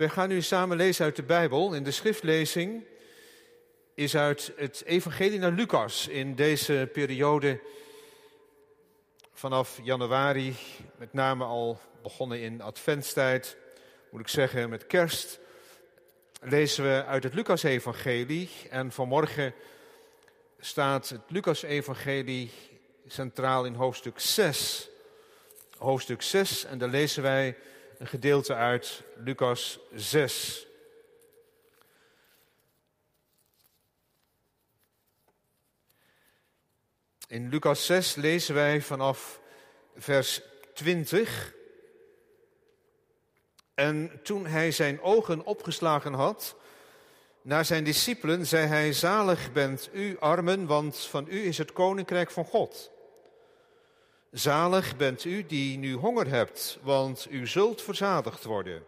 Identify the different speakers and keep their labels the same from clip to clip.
Speaker 1: Wij gaan nu samen lezen uit de Bijbel. In de schriftlezing is uit het Evangelie naar Lucas in deze periode vanaf januari, met name al begonnen in adventstijd, moet ik zeggen met kerst, lezen we uit het Lucas-evangelie. En vanmorgen staat het Lucas-evangelie centraal in hoofdstuk 6. Hoofdstuk 6, en daar lezen wij een gedeelte uit Lucas 6. In Lucas 6 lezen wij vanaf vers 20. En toen hij zijn ogen opgeslagen had naar zijn discipelen, zei hij: Zalig bent u, armen, want van u is het koninkrijk van God. Zalig bent u die nu honger hebt, want u zult verzadigd worden.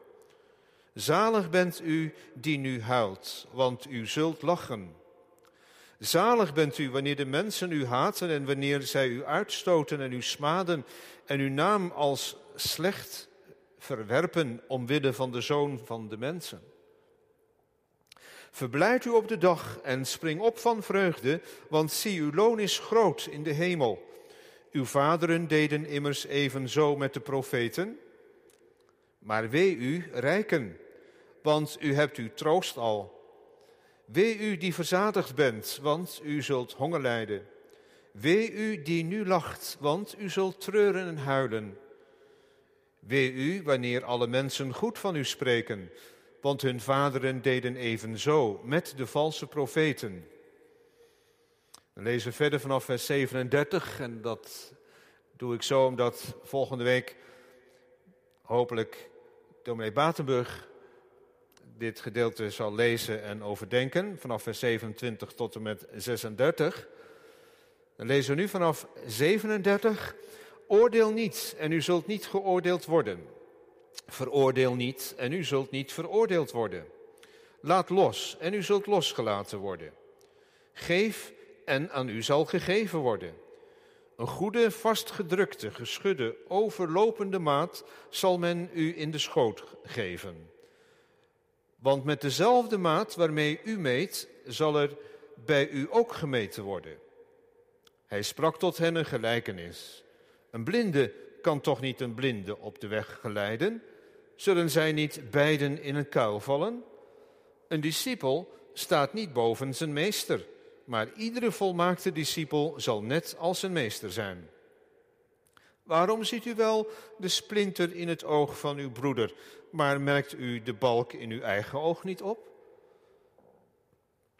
Speaker 1: Zalig bent u die nu huilt, want u zult lachen. Zalig bent u wanneer de mensen u haten en wanneer zij u uitstoten en u smaden en uw naam als slecht verwerpen omwille van de zoon van de mensen. Verblijd u op de dag en spring op van vreugde, want zie, uw loon is groot in de hemel. Uw vaderen deden immers evenzo met de profeten. Maar wee u, rijken, want u hebt uw troost al. Wee u die verzadigd bent, want u zult honger lijden. Wee u die nu lacht, want u zult treuren en huilen. Wee u wanneer alle mensen goed van u spreken, want hun vaderen deden evenzo met de valse profeten. We lezen verder vanaf vers 37 en dat doe ik zo omdat volgende week hopelijk dominee Batenburg dit gedeelte zal lezen en overdenken, vanaf vers 27 tot en met 36. Dan lezen we nu vanaf 37. Oordeel niet en u zult niet geoordeeld worden. Veroordeel niet en u zult niet veroordeeld worden. Laat los en u zult losgelaten worden. Geef en aan u zal gegeven worden. Een goede, vastgedrukte, geschudde, overlopende maat zal men u in de schoot geven. Want met dezelfde maat waarmee u meet, zal er bij u ook gemeten worden. Hij sprak tot hen een gelijkenis. Een blinde kan toch niet een blinde op de weg geleiden? Zullen zij niet beiden in een kuil vallen? Een discipel staat niet boven zijn meester, maar iedere volmaakte discipel zal net als zijn meester zijn. Waarom ziet u wel de splinter in het oog van uw broeder, maar merkt u de balk in uw eigen oog niet op?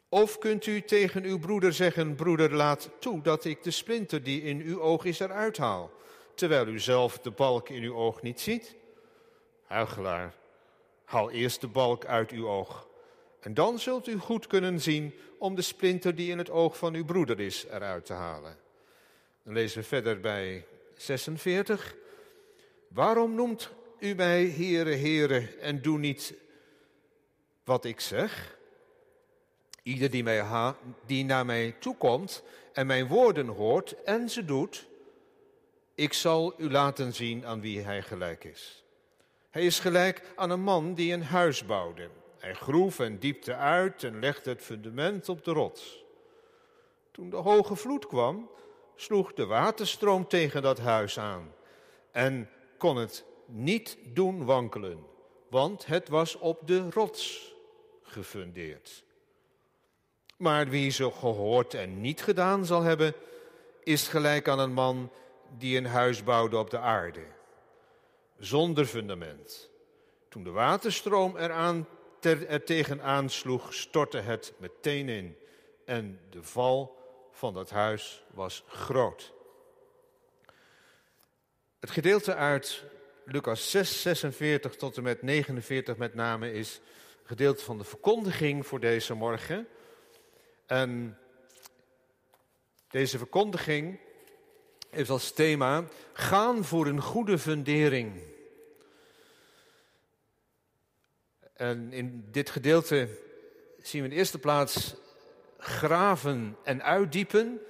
Speaker 1: Of kunt u tegen uw broeder zeggen, broeder, laat toe dat ik de splinter die in uw oog is eruit haal, terwijl u zelf de balk in uw oog niet ziet? Huigelaar, haal eerst de balk uit uw oog, en dan zult u goed kunnen zien om de splinter die in het oog van uw broeder is eruit te halen. Dan lezen we verder bij 46. Waarom noemt u mij heren, heren en doe niet wat ik zeg? Ieder die, mij die naar mij toekomt en mijn woorden hoort en ze doet, ik zal u laten zien aan wie hij gelijk is. Hij is gelijk aan een man die een huis bouwde. Hij groef en diepte uit en legde het fundament op de rots. Toen de hoge vloed kwam, sloeg de waterstroom tegen dat huis aan en kon het niet doen wankelen, want het was op de rots gefundeerd. Maar wie zo gehoord en niet gedaan zal hebben, is gelijk aan een man die een huis bouwde op de aarde, zonder fundament. Toen de waterstroom eraan ter, er tegenaan sloeg, stortte het meteen in en de val van dat huis was groot. Het gedeelte uit Lucas 6, 46 tot en met 49 met name is gedeelte van de verkondiging voor deze morgen. En deze verkondiging heeft als thema gaan voor een goede fundering. En in dit gedeelte zien we in de eerste plaats graven en uitdiepen,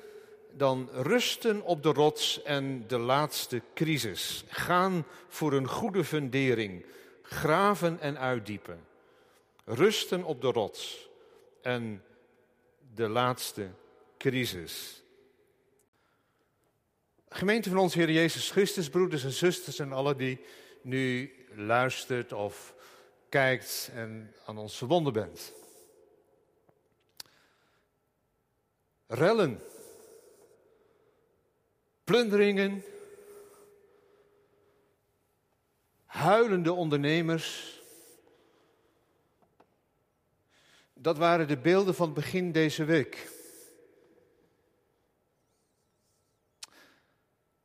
Speaker 1: dan rusten op de rots en de laatste crisis. Gaan voor een goede fundering, graven en uitdiepen. Rusten op de rots. En de laatste crisis. Gemeente van ons Heer Jezus Christus, broeders en zusters en alle die nu luistert of kijkt en aan ons verbonden bent. Rellen, plunderingen, huilende ondernemers. Dat waren de beelden van begin deze week.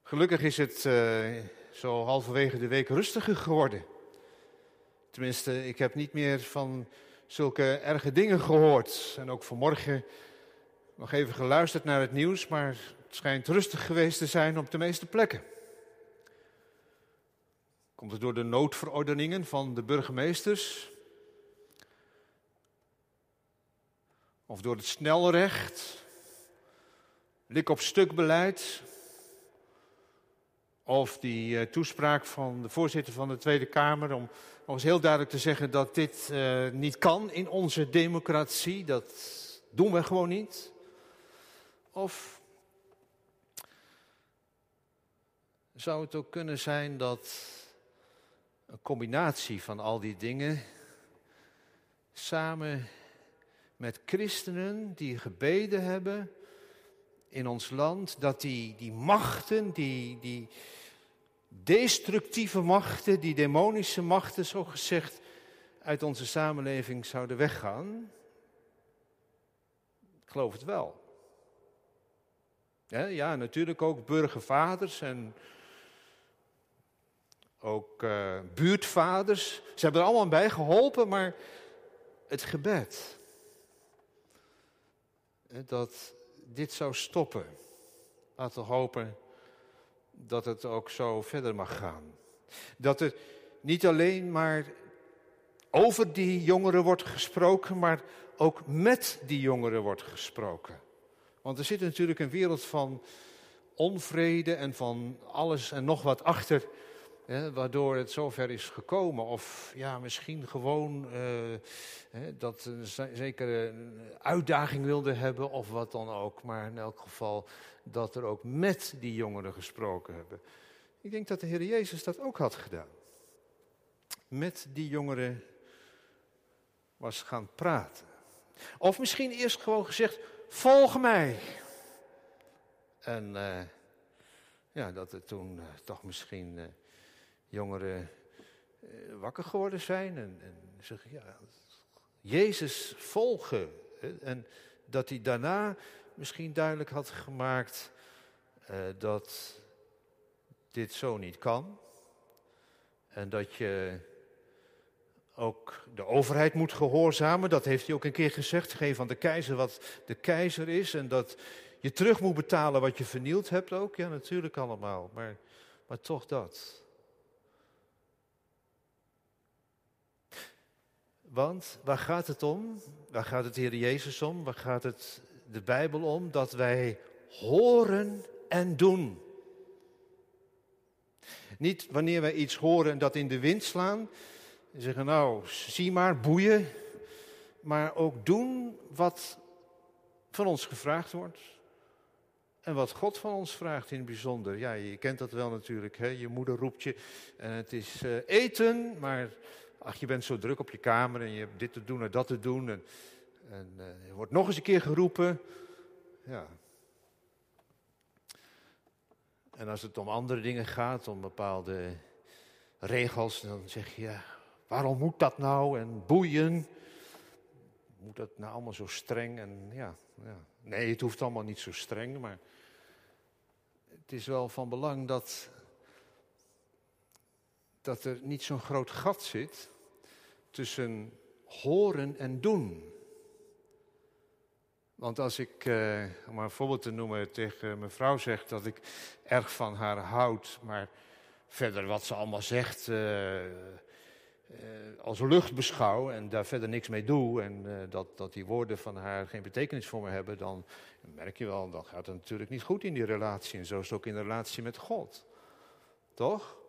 Speaker 1: Gelukkig is het uh, zo halverwege de week rustiger geworden. Tenminste, ik heb niet meer van zulke erge dingen gehoord. En ook vanmorgen nog even geluisterd naar het nieuws, maar het schijnt rustig geweest te zijn op de meeste plekken. Komt het door de noodverordeningen van de burgemeesters? Of door het snelrecht? Lik op stuk beleid? Of die uh, toespraak van de voorzitter van de Tweede Kamer om nog eens heel duidelijk te zeggen dat dit uh, niet kan in onze democratie. Dat doen we gewoon niet. Of zou het ook kunnen zijn dat een combinatie van al die dingen samen met christenen die gebeden hebben in ons land, dat die, die machten, die, die destructieve machten, die demonische machten, zo gezegd, uit onze samenleving zouden weggaan? Ik geloof het wel. Ja, ja natuurlijk ook burgervaders en ook uh, buurtvaders. Ze hebben er allemaal bij geholpen, maar het gebed. Dat dit zou stoppen. Laten we hopen dat het ook zo verder mag gaan. Dat er niet alleen maar over die jongeren wordt gesproken, maar ook met die jongeren wordt gesproken. Want er zit natuurlijk een wereld van onvrede en van alles en nog wat achter, waardoor het zover is gekomen. Of ja, misschien gewoon uh, hè, dat een uitdaging wilde hebben of wat dan ook. Maar in elk geval dat er ook met die jongeren gesproken hebben. Ik denk dat de Heer Jezus dat ook had gedaan. Met die jongeren was gaan praten. Of misschien eerst gewoon gezegd, volg mij. En uh, ja, dat er toen uh, toch misschien jongeren wakker geworden zijn en, en zeggen, ja, Jezus volgen. En dat hij daarna misschien duidelijk had gemaakt dat dit zo niet kan. En dat je ook de overheid moet gehoorzamen. Dat heeft hij ook een keer gezegd. Geef aan de keizer wat de keizer is. En dat je terug moet betalen wat je vernield hebt ook. Ja, natuurlijk allemaal. Maar, maar toch dat. Want waar gaat het om? Waar gaat het Heer Jezus om? Waar gaat het de Bijbel om? Dat wij horen en doen. Niet wanneer wij iets horen en dat in de wind slaan. En zeggen, nou, zie maar, boeien. Maar ook doen wat van ons gevraagd wordt. En wat God van ons vraagt in het bijzonder. Ja, je kent dat wel natuurlijk. Hè? Je moeder roept je en het is uh, eten. Maar ach, je bent zo druk op je kamer en je hebt dit te doen en dat te doen. En, en je wordt nog eens een keer geroepen. Ja. En als het om andere dingen gaat, om bepaalde regels, dan zeg je, Waarom moet dat nou? En boeien. Moet dat nou allemaal zo streng? En ja, ja. Nee, het hoeft allemaal niet zo streng, maar het is wel van belang dat, dat er niet zo'n groot gat zit tussen horen en doen. Want als ik, eh, om een voorbeeld te noemen, tegen mijn vrouw zeg dat ik erg van haar houd, maar verder wat ze allemaal zegt, uh, uh, als lucht beschouw en daar verder niks mee doe en uh, dat, dat die woorden van haar geen betekenis voor me hebben, dan merk je wel, dan gaat het natuurlijk niet goed in die relatie. En zo is het ook in de relatie met God. Toch?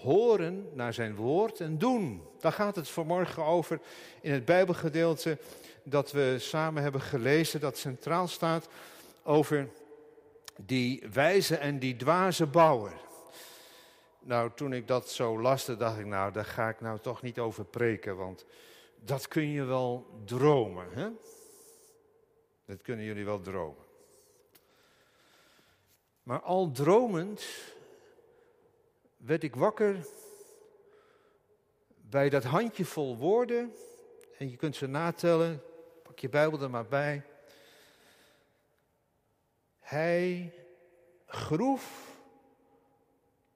Speaker 1: Horen naar zijn woord en doen. Daar gaat het vanmorgen over in het Bijbelgedeelte dat we samen hebben gelezen, dat centraal staat over die wijze en die dwaze bouwer. Nou, toen ik dat zo laste, dacht ik, nou, daar ga ik nou toch niet over preken, want dat kun je wel dromen. Hè? Dat kunnen jullie wel dromen. Maar al dromend werd ik wakker bij dat handjevol woorden. En je kunt ze natellen. Pak je Bijbel er maar bij. Hij groef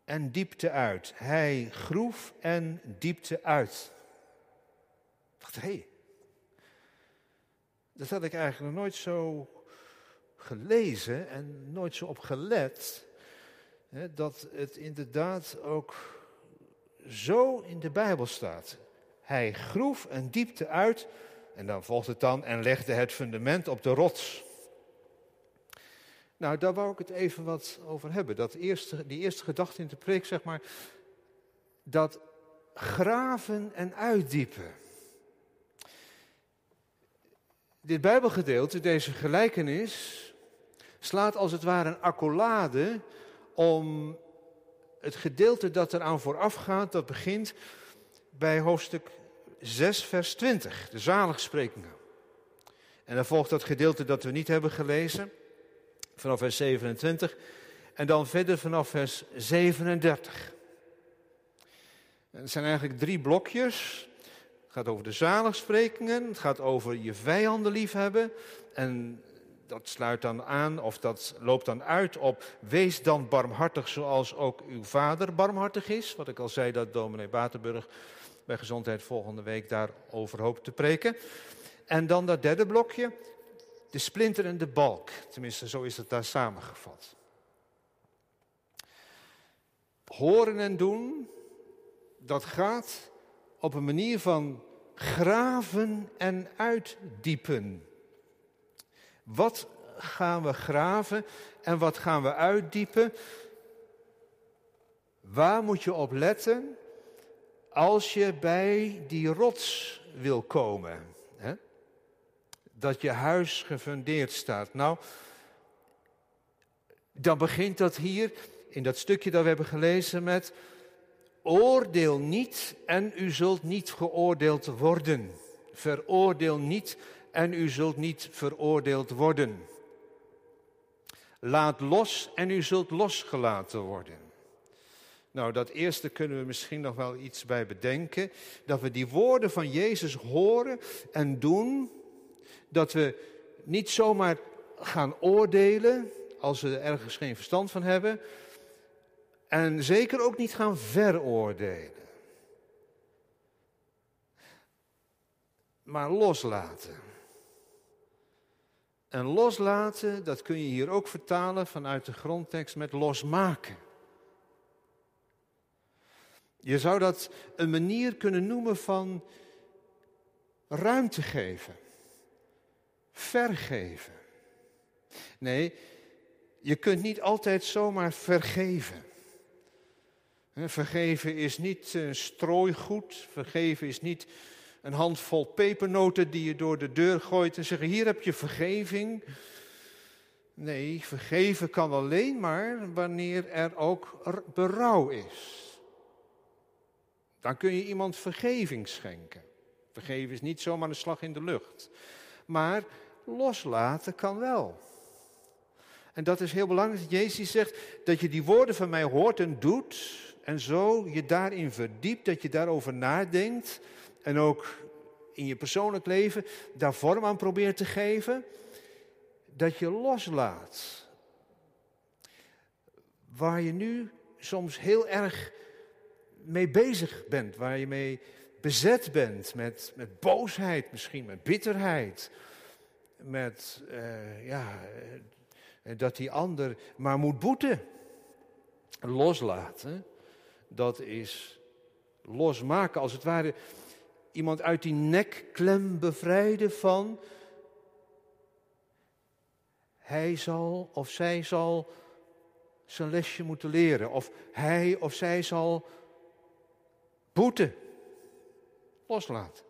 Speaker 1: en diepte uit. Hij groef en diepte uit. Wat hé. Hey. Dat had ik eigenlijk nog nooit zo gelezen en nooit zo op gelet. Dat het inderdaad ook zo in de Bijbel staat. Hij groef een diepte uit en dan volgt het dan en legde het fundament op de rots. Nou, daar wou ik het even wat over hebben. Dat eerste, die eerste gedachte in de preek, zeg maar, dat graven en uitdiepen. Dit Bijbelgedeelte, deze gelijkenis, slaat als het ware een accolade om het gedeelte dat eraan vooraf gaat, dat begint bij hoofdstuk 6, vers 20, de zaligsprekingen. En dan volgt dat gedeelte dat we niet hebben gelezen, vanaf vers 27, en dan verder vanaf vers 37. En het zijn eigenlijk drie blokjes. Het gaat over de zaligsprekingen, het gaat over je vijanden liefhebben en dat sluit dan aan of dat loopt dan uit op wees dan barmhartig zoals ook uw vader barmhartig is. Wat ik al zei dat dominee Batenburg bij Gezondheid volgende week daarover hoopt te preken. En dan dat derde blokje, de splinter en de balk. Tenminste, zo is het daar samengevat. Horen en doen, dat gaat op een manier van graven en uitdiepen. Wat gaan we graven en wat gaan we uitdiepen? Waar moet je op letten als je bij die rots wil komen? Hè? Dat je huis gefundeerd staat. Nou, dan begint dat hier in dat stukje dat we hebben gelezen met oordeel niet en u zult niet geoordeeld worden. Veroordeel niet en u zult niet veroordeeld worden. Laat los en u zult losgelaten worden. Nou, dat eerste kunnen we misschien nog wel iets bij bedenken. Dat we die woorden van Jezus horen en doen. Dat we niet zomaar gaan oordelen als we er ergens geen verstand van hebben. En zeker ook niet gaan veroordelen. Maar loslaten. En loslaten, dat kun je hier ook vertalen vanuit de grondtekst met losmaken. Je zou dat een manier kunnen noemen van ruimte geven, vergeven. Nee, je kunt niet altijd zomaar vergeven. Vergeven is niet strooigoed, vergeven is niet een handvol pepernoten die je door de deur gooit en zeggen: Hier heb je vergeving. Nee, vergeven kan alleen maar wanneer er ook berouw is. Dan kun je iemand vergeving schenken. Vergeven is niet zomaar een slag in de lucht. Maar loslaten kan wel. En dat is heel belangrijk. Jezus zegt dat je die woorden van mij hoort en doet. En zo je daarin verdiept, dat je daarover nadenkt. En ook in je persoonlijk leven daar vorm aan probeert te geven. Dat je loslaat. Waar je nu soms heel erg mee bezig bent. Waar je mee bezet bent. Met, met boosheid misschien, met bitterheid. Met, uh, ja, uh, dat die ander maar moet boeten. Loslaten, dat is losmaken. Als het ware iemand uit die nekklem bevrijden van. Hij zal of zij zal zijn lesje moeten leren. Of hij of zij zal Boete. Loslaten.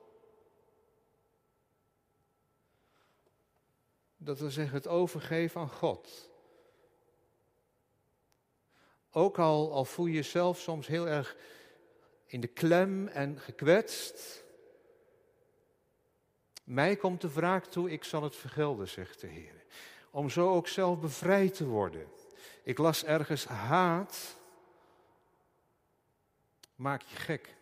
Speaker 1: Dat wil zeggen het overgeven aan God. Ook al, al voel je jezelf soms heel erg in de klem en gekwetst. Mij komt de wraak toe, ik zal het vergelden, zegt de Heer. Om zo ook zelf bevrijd te worden. Ik las ergens haat. Maak je gek.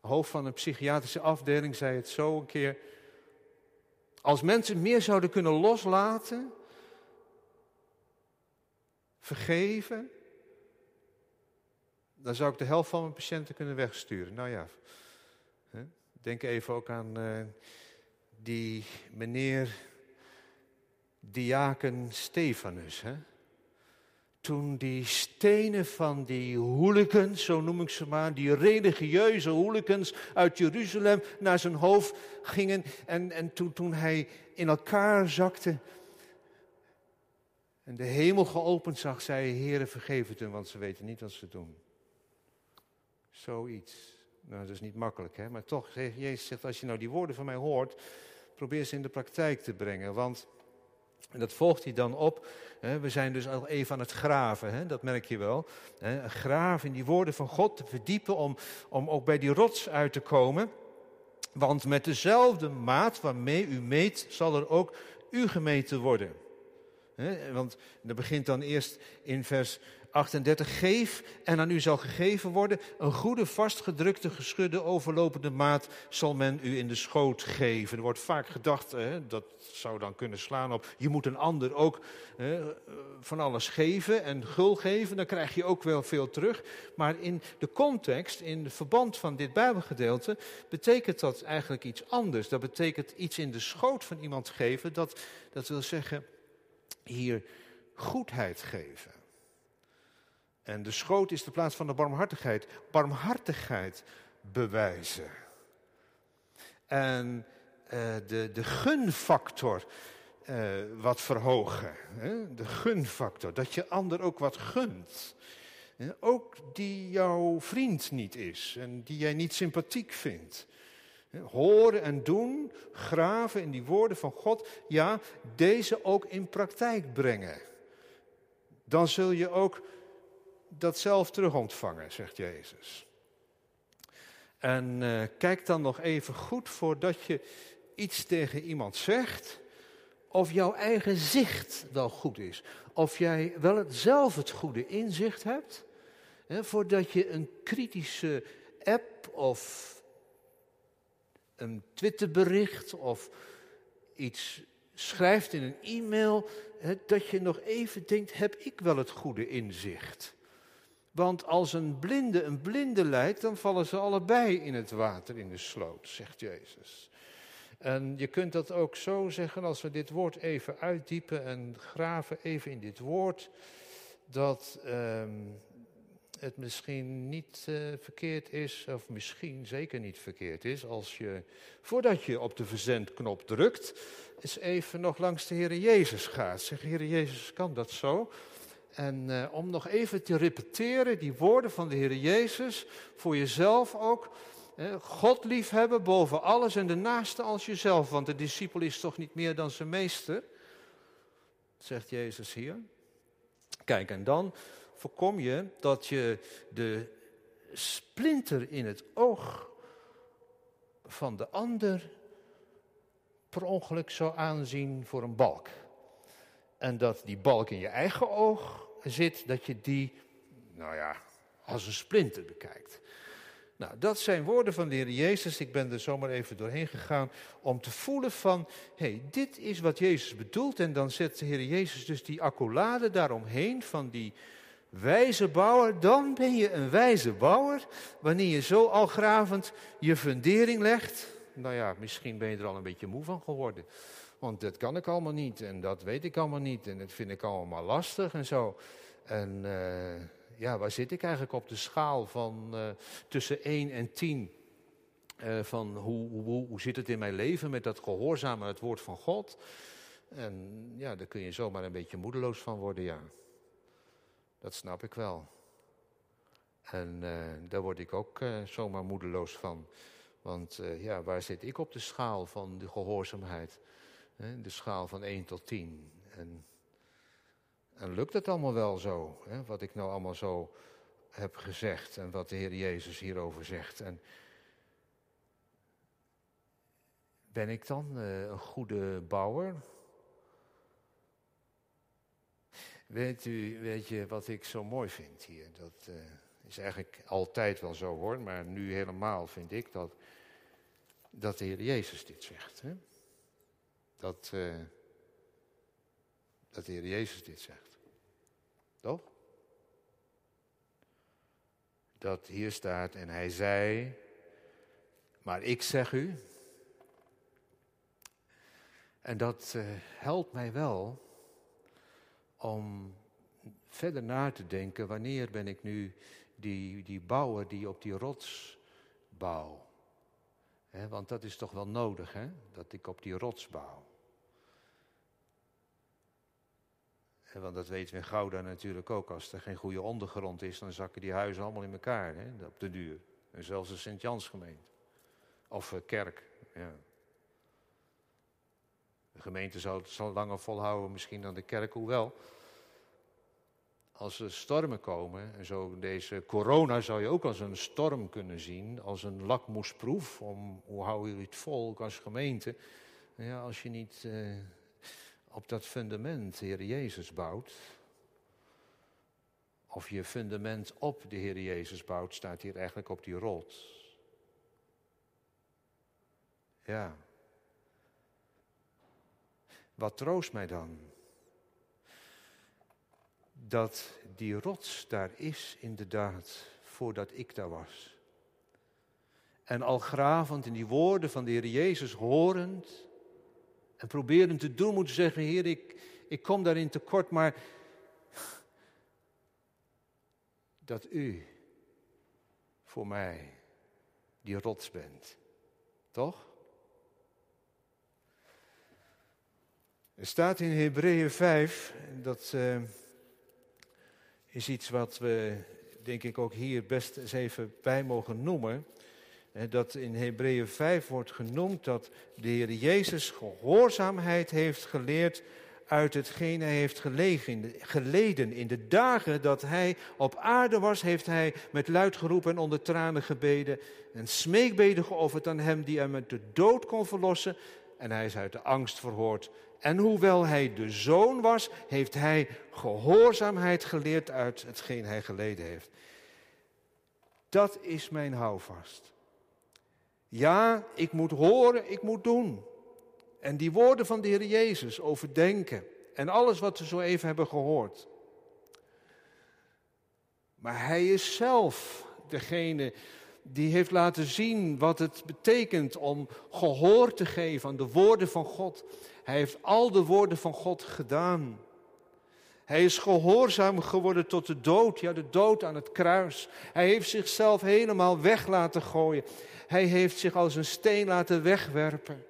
Speaker 1: hoofd van een psychiatrische afdeling zei het zo een keer. Als mensen meer zouden kunnen loslaten, vergeven, dan zou ik de helft van mijn patiënten kunnen wegsturen. Nou ja, denk even ook aan uh, die meneer Diaken Stefanus. Hè? Toen die stenen van die hooligans, zo noem ik ze maar, die religieuze hooligans uit Jeruzalem naar zijn hoofd gingen. En, en toen, hij in elkaar zakte en de hemel geopend zag, zei hij, vergeef het hen, want ze weten niet wat ze doen. Zoiets. Nou, dat is niet makkelijk, hè? maar toch, Jezus zegt, als je nou die woorden van mij hoort, probeer ze in de praktijk te brengen. Want, en dat volgt hij dan op, hè, we zijn dus al even aan het graven, hè, dat merk je wel. Hè, graven in die woorden van God, te verdiepen om, om ook bij die rots uit te komen. Want met dezelfde maat waarmee u meet, zal er ook u gemeten worden. want dat begint dan eerst in vers 38, geef en aan u zal gegeven worden. Een goede, vastgedrukte, geschudde, overlopende maat zal men u in de schoot geven. Er wordt vaak gedacht, hè, dat zou dan kunnen slaan op, je moet een ander ook hè, van alles geven en gul geven. Dan krijg je ook wel veel terug. Maar in de context, in het verband van dit Bijbelgedeelte, betekent dat eigenlijk iets anders. Dat betekent iets in de schoot van iemand geven. Dat, dat wil zeggen, hier goedheid geven. En de schoot is de plaats van de barmhartigheid. Barmhartigheid bewijzen. En uh, de, de gunfactor uh, wat verhogen. Hè? De gunfactor, dat je ander ook wat gunt. Ook die jouw vriend niet is en die jij niet sympathiek vindt. Horen en doen, graven in die woorden van God, ja, deze ook in praktijk brengen. Dan zul je ook dat zelf terug ontvangen, zegt Jezus. En uh, kijk dan nog even goed voordat je iets tegen iemand zegt, of jouw eigen zicht wel goed is. Of jij wel het, zelf het goede inzicht hebt, hè, voordat je een kritische app of een Twitterbericht of iets schrijft in een e-mail, hè, dat je nog even denkt, heb ik wel het goede inzicht? Want als een blinde een blinde leidt, dan vallen ze allebei in het water, in de sloot, zegt Jezus. En je kunt dat ook zo zeggen als we dit woord even uitdiepen en graven even in dit woord, dat ehm, het misschien niet uh, verkeerd is, of misschien zeker niet verkeerd is, als je, voordat je op de verzendknop drukt, eens even nog langs de Heer Jezus gaat. Zeg, Heer Jezus, kan dat zo? En uh, om nog even te repeteren, die woorden van de Heer Jezus, voor jezelf ook. God liefhebben boven alles en de naaste als jezelf, want de discipel is toch niet meer dan zijn meester, zegt Jezus hier. Kijk, en dan voorkom je dat je de splinter in het oog van de ander per ongeluk zou aanzien voor een balk. En dat die balk in je eigen oog zit, dat je die, nou ja, als een splinter bekijkt. Nou, dat zijn woorden van de Heer Jezus. Ik ben er zomaar even doorheen gegaan om te voelen van, hé, hey, dit is wat Jezus bedoelt. En dan zet de Heer Jezus dus die accolade daaromheen van die wijze bouwer. Dan ben je een wijze bouwer wanneer je zo al gravend je fundering legt. Nou ja, misschien ben je er al een beetje moe van geworden. Want dat kan ik allemaal niet en dat weet ik allemaal niet en dat vind ik allemaal lastig en zo. En uh, ja, waar zit ik eigenlijk op de schaal van uh, tussen 1 en 10? Uh, eh, van hoe, hoe, hoe zit het in mijn leven met dat gehoorzamen het woord van God? En ja, daar kun je zomaar een beetje moedeloos van worden, ja. Dat snap ik wel. En daar word ik ook zomaar moedeloos van. Want ja, waar zit ik op de schaal van de gehoorzaamheid? De schaal van 1 tot 10. En, en lukt het allemaal wel zo? Hè? Wat ik nou allemaal zo heb gezegd en wat de Heer Jezus hierover zegt. En ben ik dan uh, een goede bouwer? Weet u, weet je wat ik zo mooi vind hier? Dat uh, is eigenlijk altijd wel zo hoor, maar nu helemaal vind ik dat, dat de Heer Jezus dit zegt. Hè? Dat, uh, dat de Heer Jezus dit zegt. Toch? Dat hier staat en hij zei, maar ik zeg u. En dat uh, helpt mij wel om verder na te denken, wanneer ben ik nu die, die bouwer die op die rots bouw. want dat is toch wel nodig, hè? dat ik op die rots bouw. Want dat weten we in Gouda natuurlijk ook. Als er geen goede ondergrond is, dan zakken die huizen allemaal in elkaar hè, op de duur. En zelfs de Sint-Jansgemeente. Of uh, kerk, ja. De gemeente zal het zal langer volhouden misschien dan de kerk, hoewel. Als er stormen komen, en zo deze corona zou je ook als een storm kunnen zien, als een lakmoesproef, om hoe hou je het vol als gemeente. Ja, als je niet uh, op dat fundament de Heer Jezus bouwt, of je fundament op de Heer Jezus bouwt, staat hier eigenlijk op die rots. Ja. Wat troost mij dan? Dat die rots daar is, inderdaad, voordat ik daar was. En al gravend in die woorden van de Heer Jezus horend en proberend te doen, moeten zeggen: Heer, ik, ik kom daarin tekort, maar dat u voor mij die rots bent. Toch? Er staat in Hebreeën 5, dat uh, is iets wat we denk ik ook hier best eens even bij mogen noemen. Dat in Hebreeën 5 wordt genoemd dat de Heer Jezus gehoorzaamheid heeft geleerd uit hetgeen hij heeft geleden. In de dagen dat hij op aarde was, heeft hij met luid geroep en onder tranen gebeden en smeekbeden geofferd aan hem die hem uit de dood kon verlossen. En hij is uit de angst verhoord en hoewel hij de zoon was, heeft hij gehoorzaamheid geleerd uit hetgeen hij geleden heeft. Dat is mijn houvast. Ja, ik moet horen, ik moet doen. En die woorden van de Heer Jezus overdenken. En alles wat we zo even hebben gehoord. Maar hij is zelf degene die heeft laten zien wat het betekent om gehoor te geven aan de woorden van God. Hij heeft al de woorden van God gedaan. Hij is gehoorzaam geworden tot de dood, ja, de dood aan het kruis. Hij heeft zichzelf helemaal weg laten gooien. Hij heeft zich als een steen laten wegwerpen.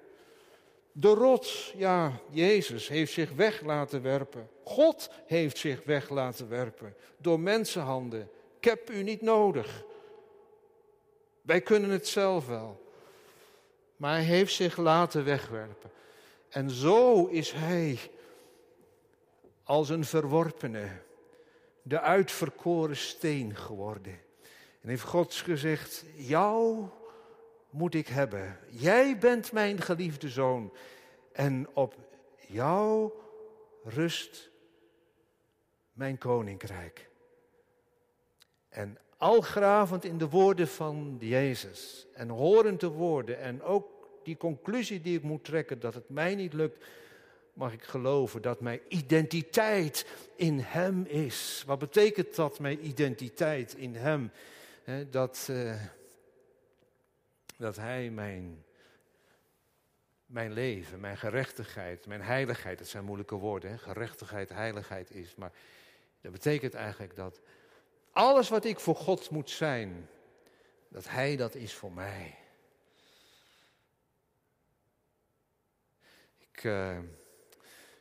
Speaker 1: De rots, ja, Jezus heeft zich weg laten werpen. God heeft zich weg laten werpen door mensenhanden. Ik heb u niet nodig. Wij kunnen het zelf wel. Maar hij heeft zich laten wegwerpen. En zo is hij als een verworpene, de uitverkoren steen geworden. En heeft God gezegd, jou moet ik hebben. Jij bent mijn geliefde zoon. En op jou rust mijn koninkrijk. En al gravend in de woorden van Jezus en horend de woorden en ook die conclusie die ik moet trekken dat het mij niet lukt, mag ik geloven dat mijn identiteit in Hem is. Wat betekent dat, mijn identiteit in Hem? dat, uh, dat Hij mijn, mijn leven, mijn gerechtigheid, mijn heiligheid, dat zijn moeilijke woorden, gerechtigheid, heiligheid is. Maar dat betekent eigenlijk dat alles wat ik voor God moet zijn, dat Hij dat is voor mij. Ik, uh,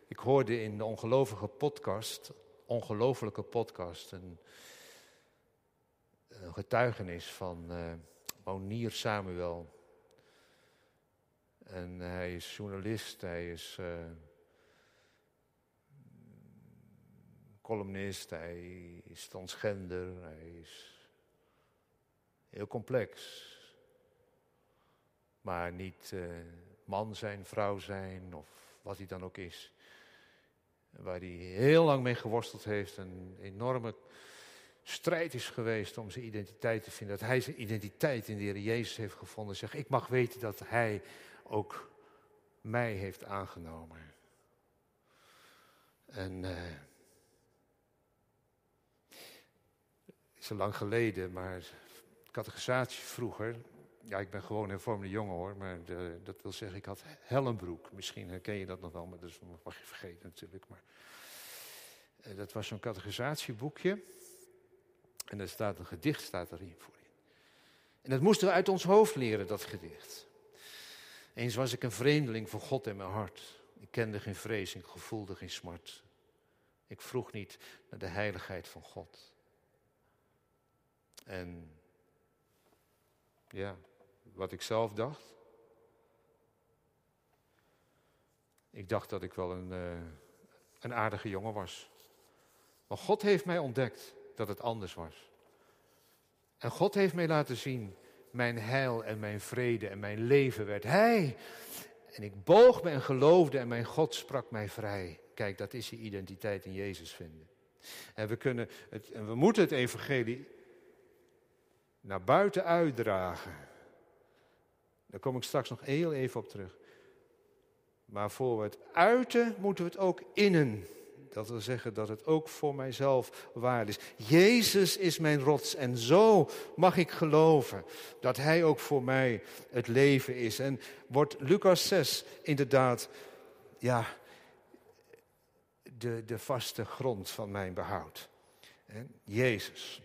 Speaker 1: ik hoorde in de ongelovige podcast, ongelofelijke podcast, een, getuigenis van uh, Monier Samuel. En hij is journalist, hij is uh, columnist, hij is transgender, hij is heel complex. Maar niet uh, man zijn, vrouw zijn of wat hij dan ook is. Waar hij heel lang mee geworsteld heeft, een enorme strijd is geweest om zijn identiteit te vinden. Dat hij zijn identiteit in de Heer Jezus heeft gevonden. Zeg, ik mag weten dat hij ook mij heeft aangenomen. En uh, is al lang geleden, maar catechisatie vroeger. Ja, ik ben gewoon een hervormde jongen hoor, maar de, dat wil zeggen, ik had Hellenbroek. Misschien herken je dat nog wel, maar dat mag je vergeten natuurlijk. Maar, uh, dat was zo'n categorisatieboekje. En er staat een gedicht staat erin voor je. En dat moesten we uit ons hoofd leren, dat gedicht. Eens was ik een vreemdeling voor God in mijn hart. Ik kende geen vrees, ik gevoelde geen smart. Ik vroeg niet naar de heiligheid van God. En ja, wat ik zelf dacht. Ik dacht dat ik wel een, uh, een aardige jongen was. Maar God heeft mij ontdekt dat het anders was. En God heeft mij laten zien, mijn heil en mijn vrede en mijn leven werd Hij. En ik boog me en geloofde en mijn God sprak mij vrij. Kijk, dat is je identiteit in Jezus vinden. En we, kunnen het, en we moeten het evangelie naar buiten uitdragen. Daar kom ik straks nog heel even op terug. Maar voor het uiten, moeten we het ook innen. Dat wil zeggen dat het ook voor mijzelf waar is. Jezus is mijn rots en zo mag ik geloven dat Hij ook voor mij het leven is. En wordt Lucas 6 inderdaad, ja, de, de vaste grond van mijn behoud. Jezus,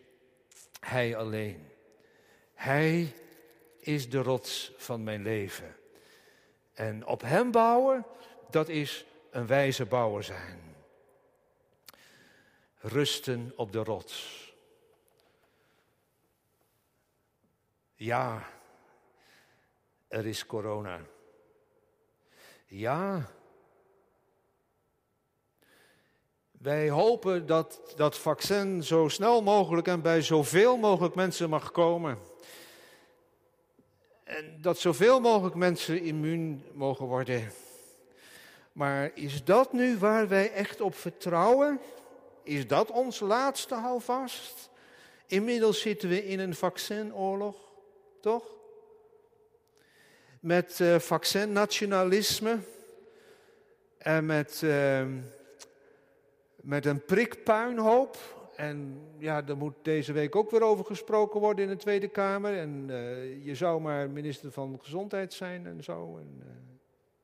Speaker 1: Hij alleen. Hij is de rots van mijn leven. En op Hem bouwen, dat is een wijze bouwer zijn rusten op de rots. Ja, er is corona. Ja. Wij hopen dat dat vaccin zo snel mogelijk en bij zoveel mogelijk mensen mag komen. En dat zoveel mogelijk mensen immuun mogen worden. Maar is dat nu waar wij echt op vertrouwen? Is dat ons laatste houvast? Inmiddels zitten we in een vaccinoorlog, toch? Met uh, vaccinnationalisme en met, uh, met een prikpuinhoop. En ja, daar moet deze week ook weer over gesproken worden in de Tweede Kamer. En uh, je zou maar minister van Gezondheid zijn en zo. En,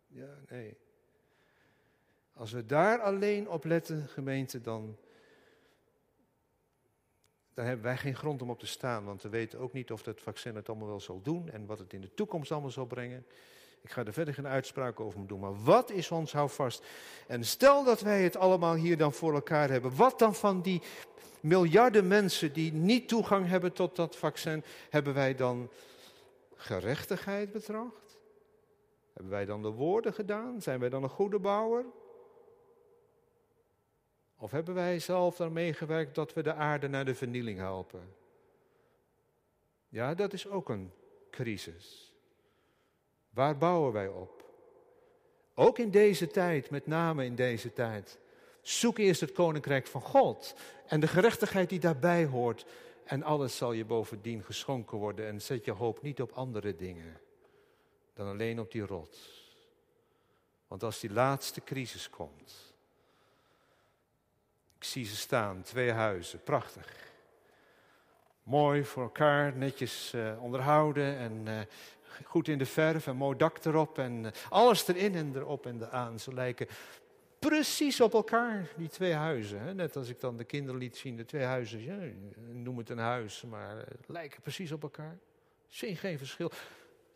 Speaker 1: ja, nee. Als we daar alleen op letten, gemeente, dan daar hebben wij geen grond om op te staan, want we weten ook niet of dat vaccin het allemaal wel zal doen en wat het in de toekomst allemaal zal brengen. Ik ga er verder geen uitspraak over doen, maar wat is ons houvast? En stel dat wij het allemaal hier dan voor elkaar hebben, wat dan van die miljarden mensen die niet toegang hebben tot dat vaccin, hebben wij dan gerechtigheid betracht? Hebben wij dan de woorden gedaan? Zijn wij dan een goede bouwer? Of hebben wij zelf aan meegewerkt dat we de aarde naar de vernieling helpen? Ja, dat is ook een crisis. Waar bouwen wij op? Ook in deze tijd, met name in deze tijd. Zoek eerst het koninkrijk van God en de gerechtigheid die daarbij hoort. En alles zal je bovendien geschonken worden. En zet je hoop niet op andere dingen dan alleen op die rots. Want als die laatste crisis komt, ik zie ze staan, twee huizen, prachtig. Mooi voor elkaar, netjes uh, onderhouden en uh, goed in de verf en mooi dak erop en uh, alles erin en erop en eraan. Ze lijken precies op elkaar, die twee huizen. Hè? Net als ik dan de kinderen liet zien, de twee huizen, ja, noem het een huis, maar lijken precies op elkaar. Zie geen verschil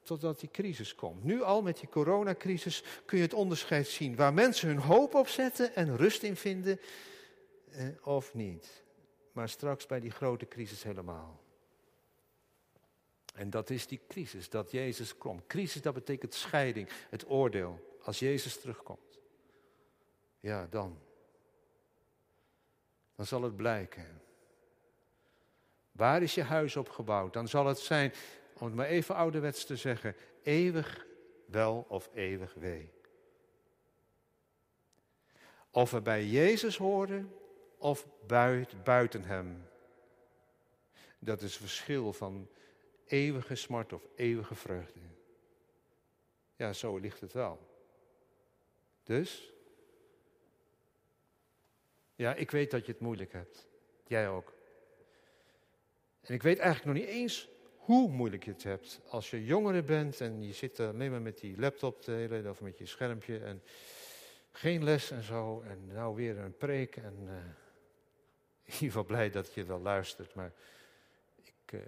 Speaker 1: totdat die crisis komt. Nu al met die coronacrisis kun je het onderscheid zien. Waar mensen hun hoop op zetten en rust in vinden, of niet. Maar straks bij die grote crisis helemaal. En dat is die crisis, dat Jezus komt. Crisis, dat betekent scheiding, het oordeel. Als Jezus terugkomt. Ja, dan. Dan zal het blijken. Waar is je huis opgebouwd? Dan zal het zijn, om het maar even ouderwets te zeggen, eeuwig wel of eeuwig wee. Of we bij Jezus horen of buiten Hem. Dat is verschil van eeuwige smart of eeuwige vreugde. Ja, zo ligt het wel. Dus, ja, ik weet dat je het moeilijk hebt. Jij ook. En ik weet eigenlijk nog niet eens hoe moeilijk je het hebt. Als je jongere bent en je zit alleen maar met die laptop te hele of met je schermpje en geen les en zo. En nou weer een preek en in ieder geval blij dat je wel luistert. Maar ik, uh,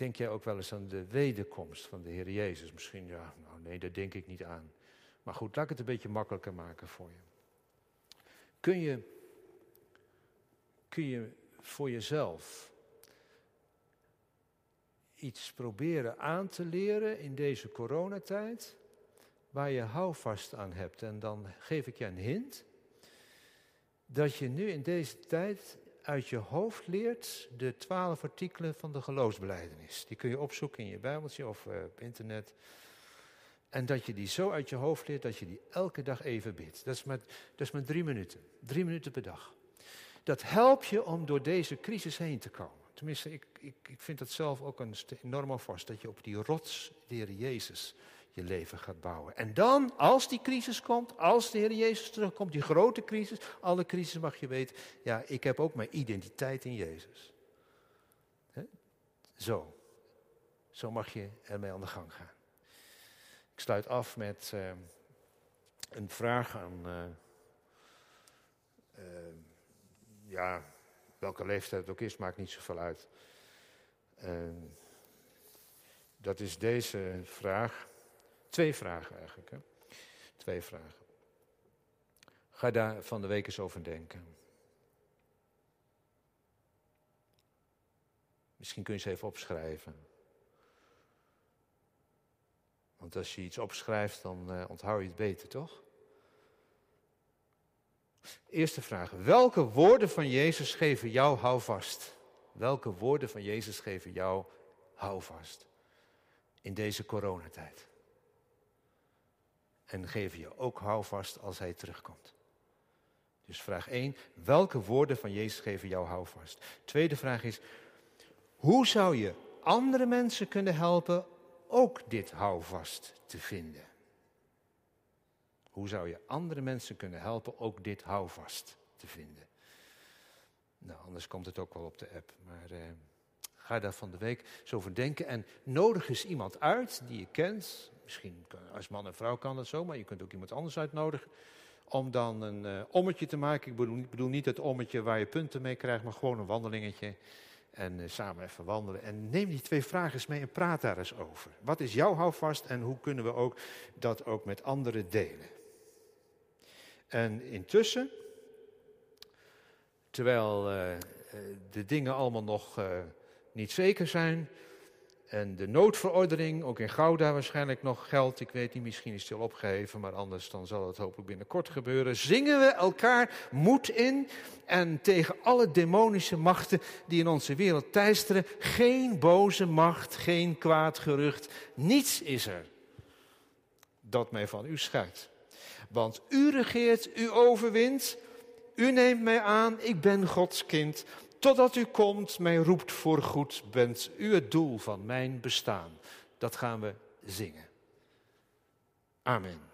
Speaker 1: denk jij ook wel eens aan de wederkomst van de Heer Jezus? Misschien, ja, nou nee, daar denk ik niet aan. Maar goed, laat ik het een beetje makkelijker maken voor je. Kun je, kun je voor jezelf iets proberen aan te leren in deze coronatijd waar je houvast aan hebt? En dan geef ik je een hint dat je nu in deze tijd uit je hoofd leert de twaalf artikelen van de geloofsbeleidenis. Die kun je opzoeken in je Bijbeltje of uh, op internet. En dat je die zo uit je hoofd leert dat je die elke dag even bidt. Dat is maar, dat is drie minuten. Drie minuten per dag. Dat helpt je om door deze crisis heen te komen. Tenminste, ik, ik, ik vind dat zelf ook een enorm vast. Dat je op die rots, de Jezus, je leven gaat bouwen. En dan, als die crisis komt, als de Heer Jezus terugkomt, die grote crisis, alle crisis mag je weten, ja, ik heb ook mijn identiteit in Jezus. Zo. Zo mag je ermee aan de gang gaan. Ik sluit af met uh, een vraag aan, uh, uh, ja, welke leeftijd het ook is, maakt niet zoveel uit. dat is deze vraag. Twee vragen eigenlijk. Hè? Twee vragen. Ga daar van de week eens over denken. Misschien kun je ze even opschrijven. Want als je iets opschrijft, dan uh, onthoud je het beter, toch? Eerste vraag. Welke woorden van Jezus geven jou houvast? Welke woorden van Jezus geven jou houvast? In deze coronatijd en geven je ook houvast als hij terugkomt. Dus vraag 1, welke woorden van Jezus geven jou houvast? Tweede vraag is, hoe zou je andere mensen kunnen helpen ook dit houvast te vinden? Hoe zou je andere mensen kunnen helpen ook dit houvast te vinden? Nou, anders komt het ook wel op de app. Maar eh, ga daar van de week zo over denken. En nodig eens iemand uit die je kent. Misschien als man en vrouw kan dat zo, maar je kunt ook iemand anders uitnodigen. Om dan een uh, ommetje te maken. Ik bedoel, bedoel, niet het ommetje waar je punten mee krijgt, maar gewoon een wandelingetje. En uh, samen even wandelen. En neem die twee vragen eens mee en praat daar eens over. Wat is jouw houvast en hoe kunnen we ook dat ook met anderen delen? En intussen, terwijl uh, de dingen allemaal nog niet zeker zijn, en de noodverordening, ook in Gouda waarschijnlijk nog geldt. Ik weet niet, misschien is die al opgeheven, maar anders dan zal het hopelijk binnenkort gebeuren. Zingen we elkaar moed in en tegen alle demonische machten die in onze wereld teisteren. Geen boze macht, geen kwaad gerucht, niets is er dat mij van u scheidt. Want u regeert, u overwint, u neemt mij aan, ik ben Gods kind totdat u komt, mij roept voor goed, bent u het doel van mijn bestaan. Dat gaan we zingen. Amen.